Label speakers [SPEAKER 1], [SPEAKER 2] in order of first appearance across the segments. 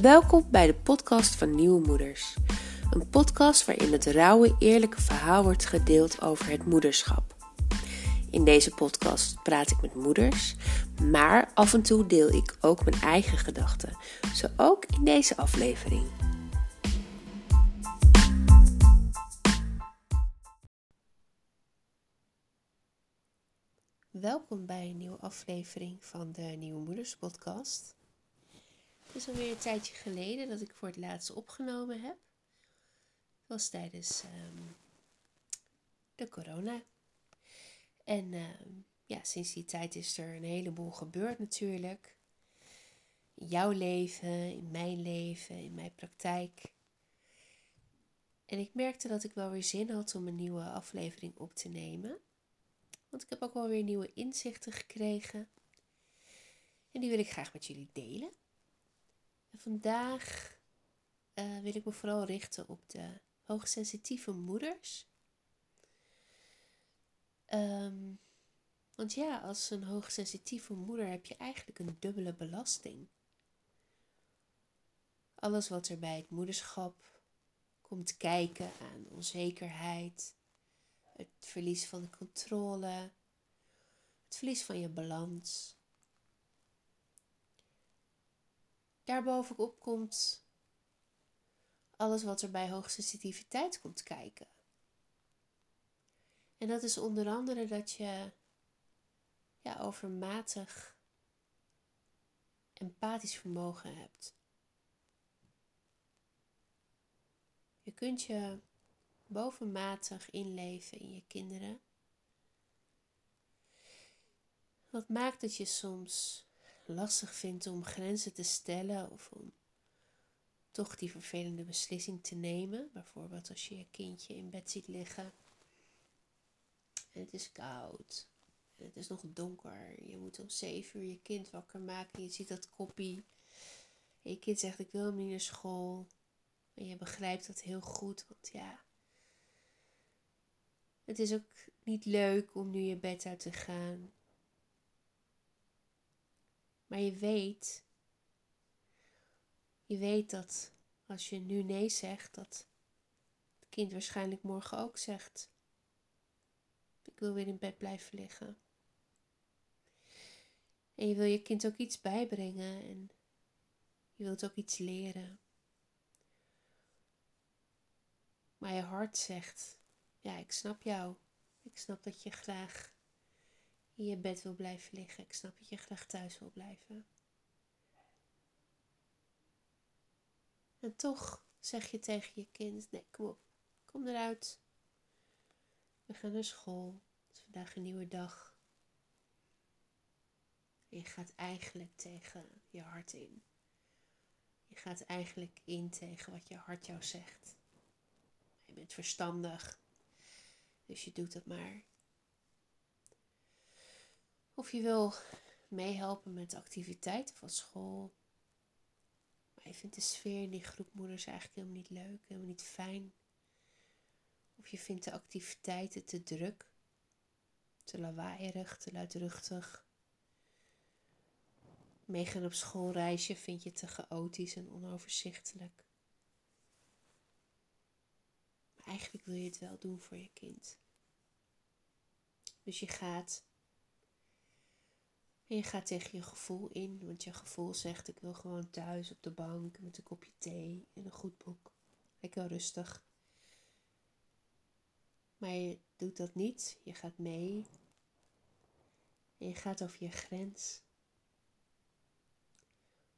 [SPEAKER 1] Welkom bij de podcast van Nieuwe Moeders. Een podcast waarin het rauwe, eerlijke verhaal wordt gedeeld over het moederschap. In deze podcast praat ik met moeders, maar af en toe deel ik ook mijn eigen gedachten, zo ook in deze aflevering. Welkom bij een nieuwe aflevering van de Nieuwe Moeders Podcast. Is alweer een tijdje geleden dat ik voor het laatst opgenomen heb. Het was tijdens ehm, de corona. En ehm, ja, sinds die tijd is er een heleboel gebeurd natuurlijk. In jouw leven, in mijn leven, in mijn praktijk. En ik merkte dat ik wel weer zin had om een nieuwe aflevering op te nemen. Want ik heb ook wel weer nieuwe inzichten gekregen. En die wil ik graag met jullie delen. Vandaag uh, wil ik me vooral richten op de hoogsensitieve moeders. Um, want ja, als een hoogsensitieve moeder heb je eigenlijk een dubbele belasting. Alles wat er bij het moederschap komt kijken aan onzekerheid, het verlies van de controle, het verlies van je balans. Daarbovenop komt alles wat er bij hoogsensitiviteit komt kijken. En dat is onder andere dat je ja, overmatig empathisch vermogen hebt. Je kunt je bovenmatig inleven in je kinderen. Wat maakt dat je soms lastig vindt om grenzen te stellen of om toch die vervelende beslissing te nemen. Bijvoorbeeld als je je kindje in bed ziet liggen en het is koud. En het is nog donker. Je moet om zeven uur je kind wakker maken. Je ziet dat koppie. En je kind zegt ik wil hem niet naar school. En je begrijpt dat heel goed. Want ja, het is ook niet leuk om nu je bed uit te gaan. Maar je weet, je weet dat als je nu nee zegt, dat het kind waarschijnlijk morgen ook zegt. Ik wil weer in bed blijven liggen. En je wil je kind ook iets bijbrengen en je wilt ook iets leren. Maar je hart zegt: Ja, ik snap jou. Ik snap dat je graag in je bed wil blijven liggen. Ik snap dat je graag thuis wil blijven. En toch zeg je tegen je kind: Nee, kom op, kom eruit. We gaan naar school. Het is vandaag een nieuwe dag. je gaat eigenlijk tegen je hart in. Je gaat eigenlijk in tegen wat je hart jou zegt. Je bent verstandig. Dus je doet het maar. Of je wil meehelpen met activiteiten van school. Maar je vindt de sfeer in die groep moeders eigenlijk helemaal niet leuk, helemaal niet fijn. Of je vindt de activiteiten te druk, te lawaaierig, te luidruchtig. Meegaan op schoolreisje vind je te chaotisch en onoverzichtelijk. Maar eigenlijk wil je het wel doen voor je kind. Dus je gaat. En je gaat tegen je gevoel in, want je gevoel zegt: Ik wil gewoon thuis op de bank met een kopje thee en een goed boek. Lekker rustig. Maar je doet dat niet. Je gaat mee. En je gaat over je grens.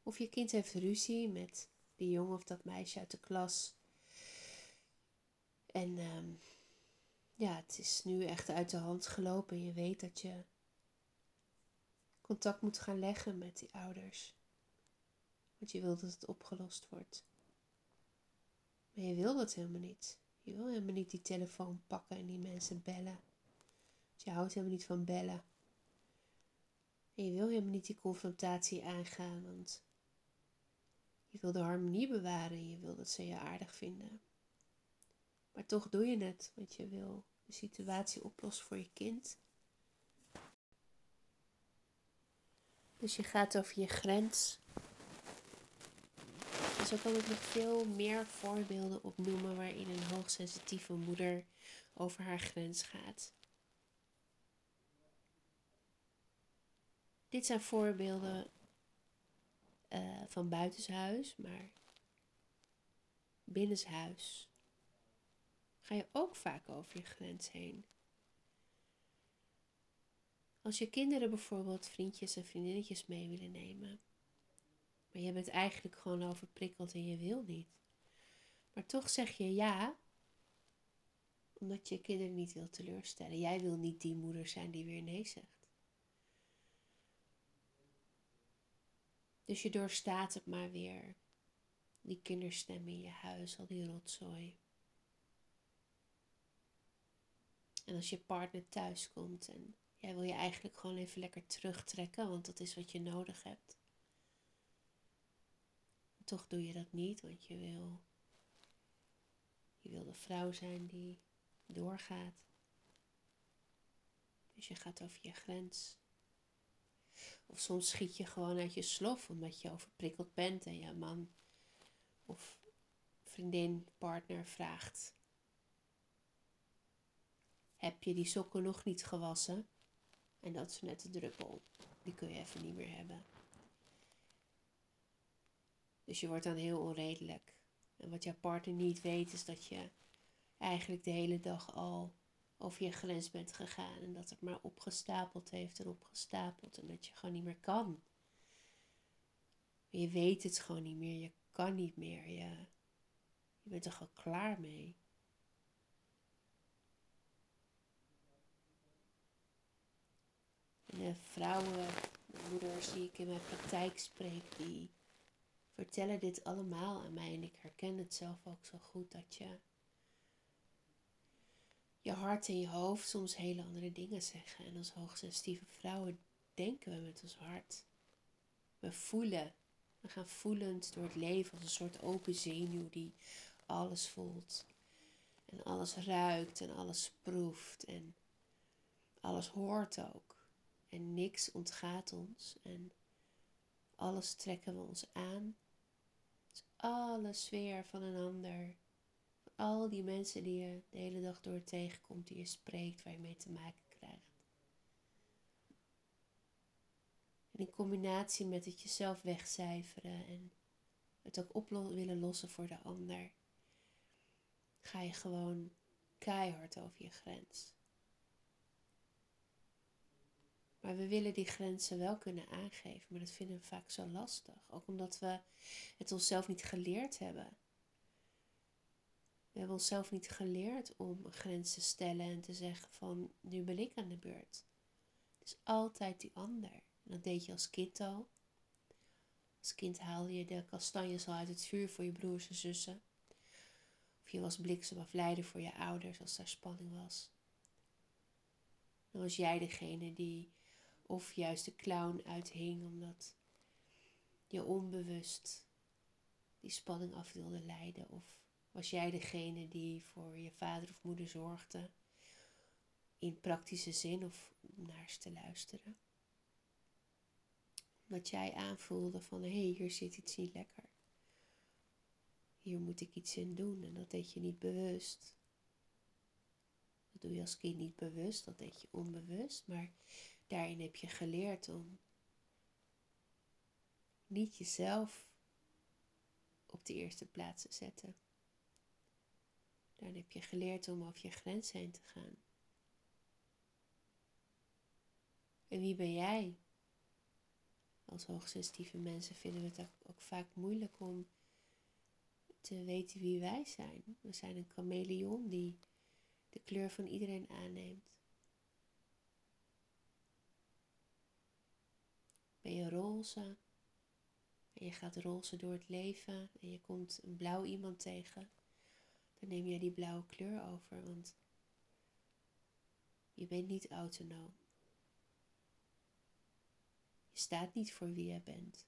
[SPEAKER 1] Of je kind heeft ruzie met die jongen of dat meisje uit de klas. En ehm, ja, het is nu echt uit de hand gelopen. Je weet dat je contact moet gaan leggen met die ouders. Want je wilt dat het opgelost wordt. Maar je wil dat helemaal niet. Je wil helemaal niet die telefoon pakken en die mensen bellen. Want je houdt helemaal niet van bellen. En je wil helemaal niet die confrontatie aangaan, want je wil de harmonie bewaren. Je wil dat ze je aardig vinden. Maar toch doe je het, want je wil de situatie oplossen voor je kind. Dus je gaat over je grens. zo kan ik nog veel meer voorbeelden opnoemen waarin een hoogsensitieve moeder over haar grens gaat. Dit zijn voorbeelden uh, van buitenshuis, maar binnenshuis ga je ook vaak over je grens heen. Als je kinderen bijvoorbeeld vriendjes en vriendinnetjes mee willen nemen, maar je bent eigenlijk gewoon overprikkeld en je wil niet. Maar toch zeg je ja, omdat je je kinderen niet wil teleurstellen. Jij wil niet die moeder zijn die weer nee zegt. Dus je doorstaat het maar weer. Die kinderstem in je huis, al die rotzooi. En als je partner thuis komt en jij wil je eigenlijk gewoon even lekker terugtrekken, want dat is wat je nodig hebt. toch doe je dat niet, want je wil, je wil de vrouw zijn die doorgaat. Dus je gaat over je grens. Of soms schiet je gewoon uit je slof omdat je overprikkeld bent en je man of vriendin, partner vraagt: Heb je die sokken nog niet gewassen? En dat is net de druppel. Die kun je even niet meer hebben. Dus je wordt dan heel onredelijk. En wat jouw partner niet weet is dat je eigenlijk de hele dag al over je grens bent gegaan en dat het maar opgestapeld heeft en opgestapeld en dat je gewoon niet meer kan. Je weet het gewoon niet meer, je kan niet meer, je, je bent er gewoon klaar mee. De vrouwen, de moeders die ik in mijn praktijk spreek, die vertellen dit allemaal aan mij en ik herken het zelf ook zo goed dat je je hart en je hoofd soms hele andere dingen zeggen. En als hoogsensitieve vrouwen denken we met ons hart. We voelen. We gaan voelend door het leven als een soort open zenuw die alles voelt. En alles ruikt en alles proeft en alles hoort ook. En niks ontgaat ons en alles trekken we ons aan. Dus alle sfeer van een ander al die mensen die je de hele dag door tegenkomt, die je spreekt, waar je mee te maken krijgt. En in combinatie met het jezelf wegcijferen en het ook op willen lossen voor de ander, ga je gewoon keihard over je grens. Maar we willen die grenzen wel kunnen aangeven, maar dat vinden we vaak zo lastig. Ook omdat we het onszelf niet geleerd hebben. We hebben onszelf niet geleerd om grenzen te stellen en te zeggen van nu ben ik aan de beurt. Het is altijd die ander. En dat deed je als kind al. Als kind haalde je de kastanjes al uit het vuur voor je broers en zussen. Of je was bliksemafleider voor je ouders als daar spanning was. Dan was jij degene die of juist de clown uithing omdat je onbewust die spanning af wilde leiden of was jij degene die voor je vader of moeder zorgde? In praktische zin of naar ze te luisteren? Omdat jij aanvoelde van hé, hey, hier zit iets niet lekker. Hier moet ik iets in doen en dat deed je niet bewust. Dat doe je als kind niet bewust, dat deed je onbewust, maar daarin heb je geleerd om niet jezelf op de eerste plaats te zetten. Dan heb je geleerd om over je grens heen te gaan. En wie ben jij? Als hoogsensitieve mensen vinden we het ook vaak moeilijk om te weten wie wij zijn. We zijn een chameleon die de kleur van iedereen aanneemt. Ben je roze en je gaat roze door het leven en je komt een blauw iemand tegen dan neem jij die blauwe kleur over, want je bent niet autonoom. Je staat niet voor wie je bent.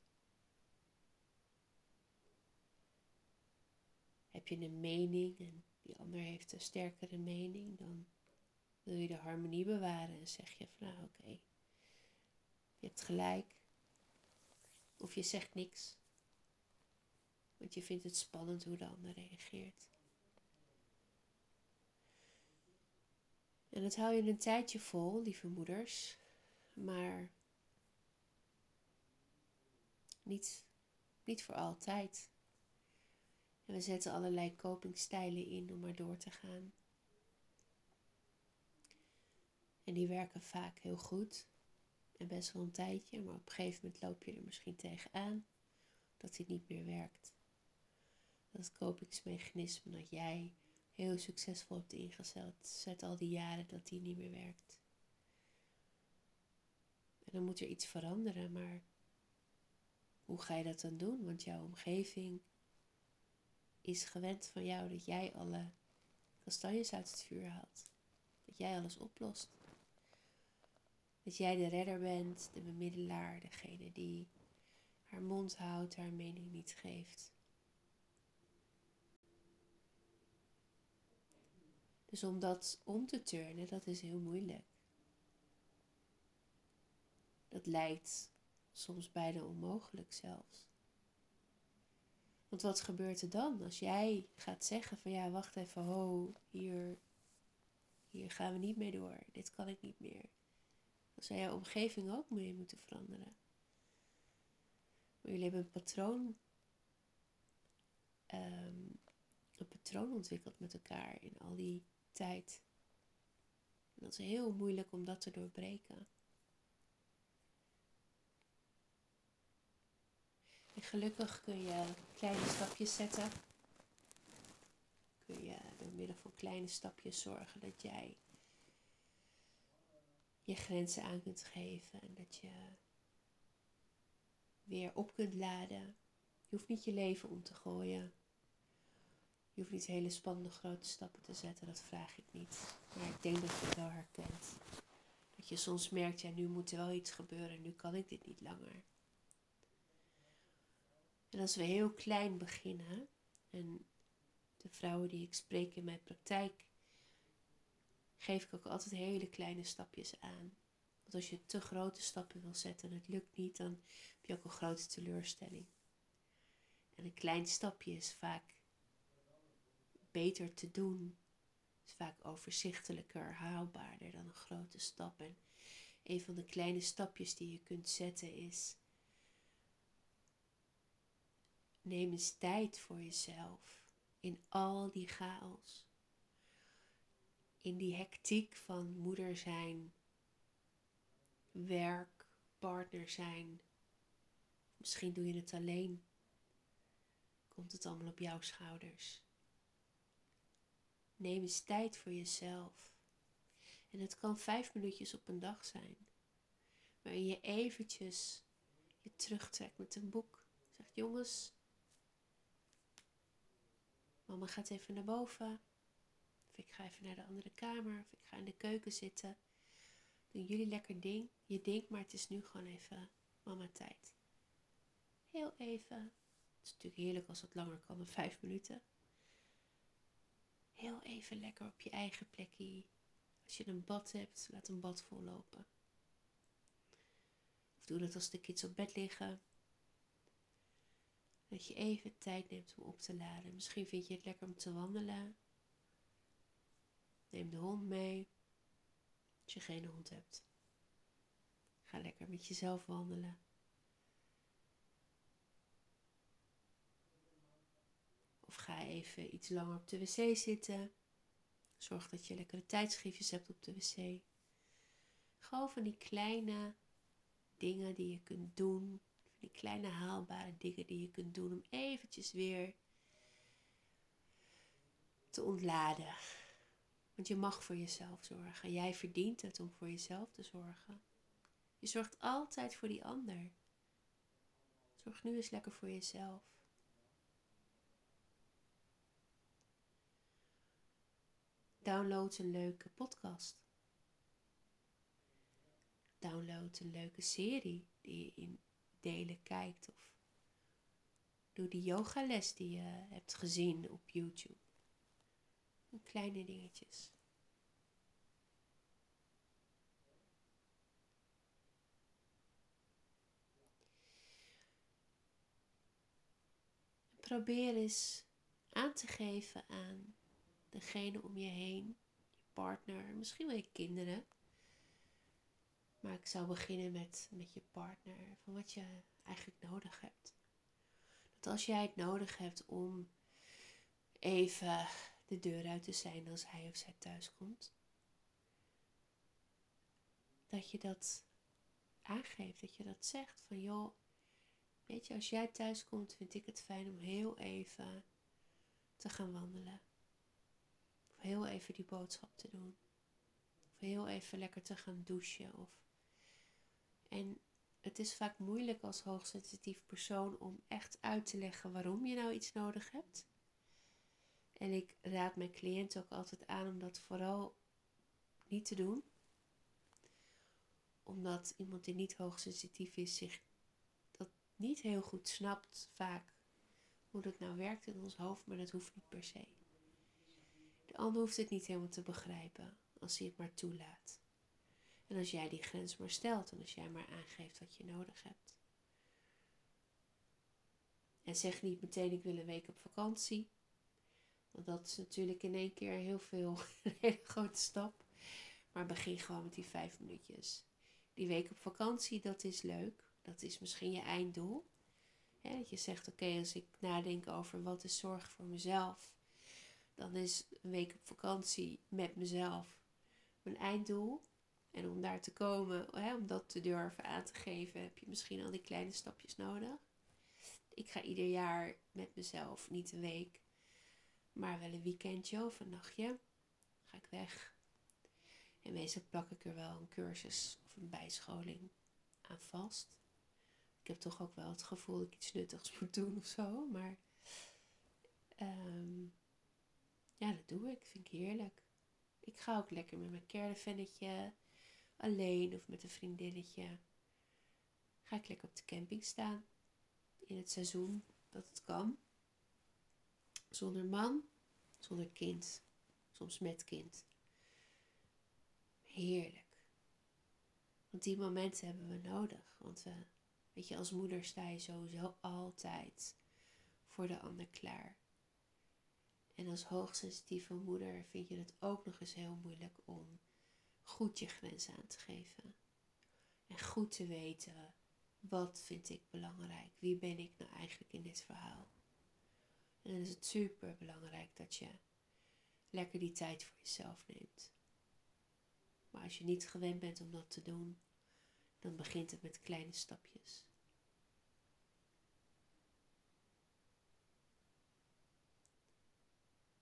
[SPEAKER 1] Heb je een mening en die ander heeft een sterkere mening, dan wil je de harmonie bewaren en zeg je van nou oké, je hebt gelijk. Of je zegt niks. Want je vindt het spannend hoe de ander reageert. En dat hou je een tijdje vol, lieve moeders, maar niet, niet voor altijd. En we zetten allerlei copingstijlen in om maar door te gaan. En die werken vaak heel goed. En best wel een tijdje, maar op een gegeven moment loop je er misschien tegenaan dat dit niet meer werkt. Dat kopingsmechanisme dat jij heel succesvol hebt ingezet, zet al die jaren dat die niet meer werkt. En dan moet er iets veranderen, maar hoe ga je dat dan doen? Want jouw omgeving is gewend van jou dat jij alle kastanjes uit het vuur haalt. Dat jij alles oplost. Dat jij de redder bent, de bemiddelaar, degene die haar mond houdt, haar mening niet geeft. Dus om dat om te turnen, dat is heel moeilijk. Dat lijkt soms bijna onmogelijk zelfs. Want wat gebeurt er dan als jij gaat zeggen van ja, wacht even, ho, hier, hier gaan we niet mee door, dit kan ik niet meer. Zou jouw omgeving ook mee moeten veranderen. Maar jullie hebben een patroon, um, een patroon ontwikkeld met elkaar in al die tijd. En dat is heel moeilijk om dat te doorbreken. En gelukkig kun je kleine stapjes zetten. Kun je door middel van kleine stapjes zorgen dat jij je grenzen aan kunt geven en dat je weer op kunt laden. Je hoeft niet je leven om te gooien. Je hoeft niet hele spannende grote stappen te zetten, dat vraag ik niet. Maar ik denk dat je het wel herkent. Dat je soms merkt, ja, nu moet er wel iets gebeuren, nu kan ik dit niet langer. En als we heel klein beginnen, en de vrouwen die ik spreek in mijn praktijk, geef ik ook altijd hele kleine stapjes aan. Want als je te grote stappen wil zetten en het lukt niet, dan heb je ook een grote teleurstelling. En een klein stapje is vaak beter te doen. Is vaak overzichtelijker, haalbaarder dan een grote stap. En een van de kleine stapjes die je kunt zetten is Neem eens tijd voor jezelf in al die chaos. In die hectiek van moeder zijn, werk, partner zijn. Misschien doe je het alleen. Komt het allemaal op jouw schouders. Neem eens tijd voor jezelf. En het kan vijf minuutjes op een dag zijn. Waarin je eventjes je terugtrekt met een boek. Zegt jongens, Mama gaat even naar boven. Ik ga even naar de andere kamer. Of ik ga in de keuken zitten. Doen jullie lekker ding, je ding, maar het is nu gewoon even mama tijd. Heel even. Het is natuurlijk heerlijk als het langer kan dan vijf minuten. Heel even lekker op je eigen plekje. Als je een bad hebt, laat een bad vollopen. Of doe dat als de kids op bed liggen. Dat je even tijd neemt om op te laden. Misschien vind je het lekker om te wandelen. Neem de hond mee. Als je geen hond hebt. Ga lekker met jezelf wandelen. Of ga even iets langer op de wc zitten. Zorg dat je lekkere tijdschriftjes hebt op de wc. Gewoon van die kleine dingen die je kunt doen die kleine haalbare dingen die je kunt doen om eventjes weer te ontladen. Want je mag voor jezelf zorgen. Jij verdient het om voor jezelf te zorgen. Je zorgt altijd voor die ander. Zorg nu eens lekker voor jezelf. Download een leuke podcast. Download een leuke serie die je in delen kijkt. Of doe die yogales die je hebt gezien op YouTube. Kleine dingetjes. probeer eens aan te geven aan degene om je heen, je partner, misschien wel je kinderen. Maar ik zou beginnen met, met je partner, van wat je eigenlijk nodig hebt. Dat als jij het nodig hebt om even de deur uit te zijn als hij of zij thuis komt, dat je dat aangeeft, dat je dat zegt van joh, weet je, als jij thuis komt, vind ik het fijn om heel even te gaan wandelen. Of heel even die boodschap te doen. Of heel even lekker te gaan douchen. Of... En het is vaak moeilijk als hoogsensitief persoon om echt uit te leggen waarom je nou iets nodig hebt. En ik raad mijn cliënten ook altijd aan om dat vooral niet te doen. Omdat iemand die niet hoogsensitief is zich dat niet heel goed snapt vaak hoe dat nou werkt in ons hoofd, maar dat hoeft niet per se. De ander hoeft het niet helemaal te begrijpen als hij het maar toelaat. En als jij die grens maar stelt en als jij maar aangeeft wat je nodig hebt. En zeg niet meteen ik wil een week op vakantie. Want dat is natuurlijk in één keer heel veel, een hele grote stap. Maar begin gewoon met die vijf minuutjes. Die week op vakantie, dat is leuk. Dat is misschien je einddoel. dat je zegt, oké, als ik nadenk over wat is zorg voor mezelf. Dan is een week op vakantie met mezelf mijn einddoel. En om daar te komen, om dat te durven aan te geven, heb je misschien al die kleine stapjes nodig. Ik ga ieder jaar met mezelf, niet een week, maar wel een weekendje of een nachtje. Ga ik weg. En meestal plak ik er wel een cursus of een bijscholing aan vast. Ik heb toch ook wel het gevoel dat ik iets nuttigs moet doen of zo. Maar um, ja, dat doe ik. Vind ik heerlijk. Ik ga ook lekker met mijn caravannetje alleen of met een vriendinnetje. Ga ik lekker op de camping staan. In het seizoen dat het kan. Zonder man, zonder kind. Soms met kind. Heerlijk. Want die momenten hebben we nodig. Want we, weet je, als moeder sta je sowieso altijd voor de ander klaar. En als hoogsensitieve moeder vind je het ook nog eens heel moeilijk om goed je grenzen aan te geven. En goed te weten, wat vind ik belangrijk? Wie ben ik nou eigenlijk in dit verhaal? En dan is het super belangrijk dat je lekker die tijd voor jezelf neemt. Maar als je niet gewend bent om dat te doen, dan begint het met kleine stapjes.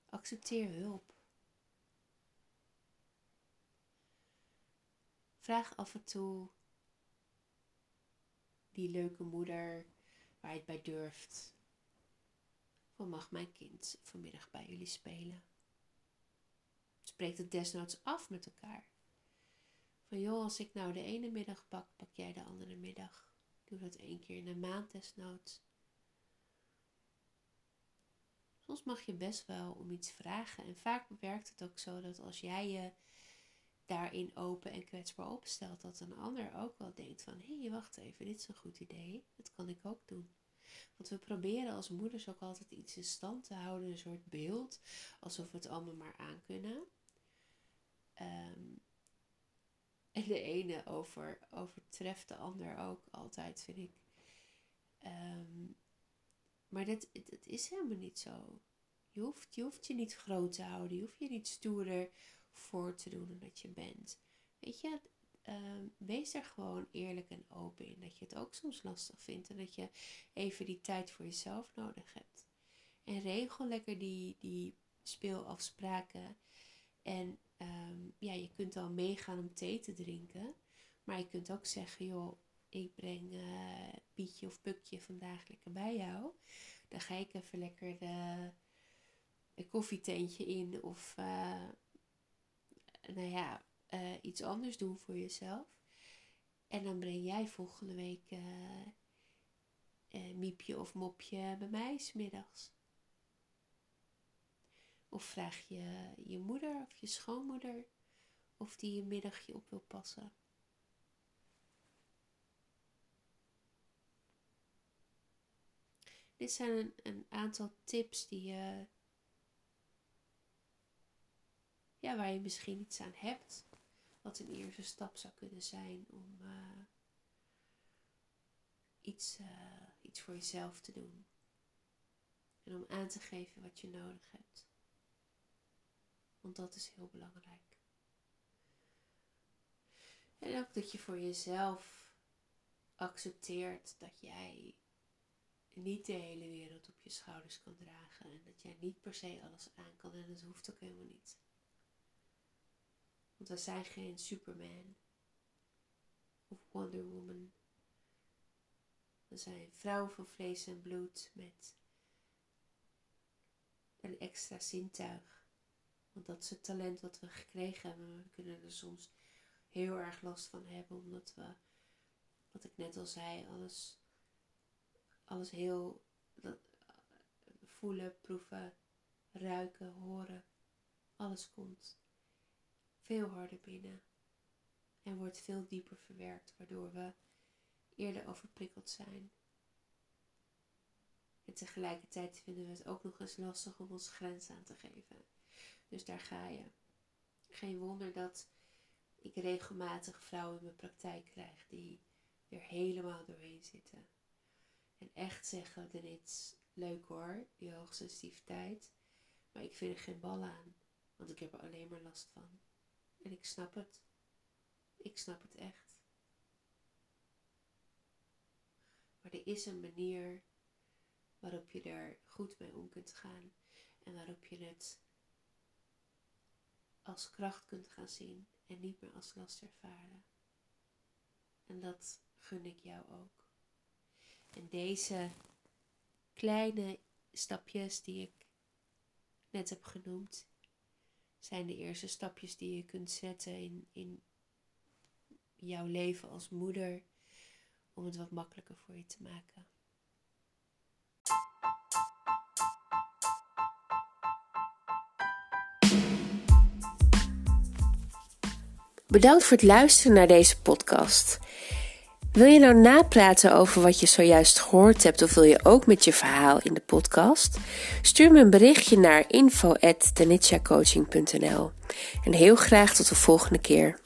[SPEAKER 1] Accepteer hulp. Vraag af en toe die leuke moeder waar je het bij durft. Van mag mijn kind vanmiddag bij jullie spelen? Spreek het desnoods af met elkaar. Van joh, als ik nou de ene middag pak, pak jij de andere middag. Doe dat één keer in de maand desnoods. Soms mag je best wel om iets vragen. En vaak werkt het ook zo dat als jij je daarin open en kwetsbaar opstelt, dat een ander ook wel denkt van hé, wacht even, dit is een goed idee, dat kan ik ook doen. Want we proberen als moeders ook altijd iets in stand te houden, een soort beeld, alsof we het allemaal maar aan kunnen. Ehm, en de ene over, overtreft de ander ook altijd, vind ik. Ehm, maar dat, dat is helemaal niet zo. Je hoeft, je hoeft je niet groot te houden, je hoeft je niet stoerder voor te doen dan dat je bent. Weet je, uh, wees er gewoon eerlijk en open in. Dat je het ook soms lastig vindt en dat je even die tijd voor jezelf nodig hebt. En regel lekker die, die speelafspraken. En ehm, ja, je kunt al meegaan om thee te drinken. Maar je kunt ook zeggen, joh, ik breng uh, Pietje of Pukje vandaag lekker bij jou. Dan ga ik even lekker de, een koffietentje in of uh, nou ja, uh, iets anders doen voor jezelf. En dan breng jij volgende week uh, Miepje of Mopje bij mij smiddags. Of vraag je je moeder of je schoonmoeder of die een middagje op wil passen. Dit zijn een, een aantal tips die je, ja, waar je misschien iets aan hebt. Wat een eerste stap zou kunnen zijn om uh, iets, uh, iets voor jezelf te doen. En om aan te geven wat je nodig hebt. Want dat is heel belangrijk. En ook dat je voor jezelf accepteert dat jij niet de hele wereld op je schouders kan dragen. En dat jij niet per se alles aan kan. En dat hoeft ook helemaal niet. Want we zijn geen Superman of Wonder Woman. We zijn vrouwen van vlees en bloed met een extra zintuig. Want dat is het talent wat we gekregen hebben. We kunnen er soms heel erg last van hebben, omdat we, wat ik net al zei, alles, alles heel voelen, proeven, ruiken, horen, alles komt veel harder binnen en wordt veel dieper verwerkt, waardoor we eerder overprikkeld zijn. En tegelijkertijd vinden we het ook nog eens lastig om onze grens aan te geven. Dus daar ga je. Geen wonder dat ik regelmatig vrouwen in mijn praktijk krijg die er helemaal doorheen zitten. En echt zeggen, is leuk hoor, die hoogsensitiviteit. Maar ik vind er geen bal aan, want ik heb er alleen maar last van. En ik snap het. Ik snap het echt. Maar er is een manier waarop je er goed mee om kunt gaan en waarop je het als kracht kunt gaan zien en niet meer als last ervaren. En dat gun ik jou ook. En deze kleine stapjes die ik net heb genoemd, zijn de eerste stapjes die je kunt zetten in, in jouw leven als moeder om het wat makkelijker voor je te maken. Bedankt voor het luisteren naar deze podcast. Wil je nou napraten over wat je zojuist gehoord hebt of wil je ook met je verhaal in de podcast? Stuur me een berichtje naar info@tenitshacoaching.nl. En heel graag tot de volgende keer.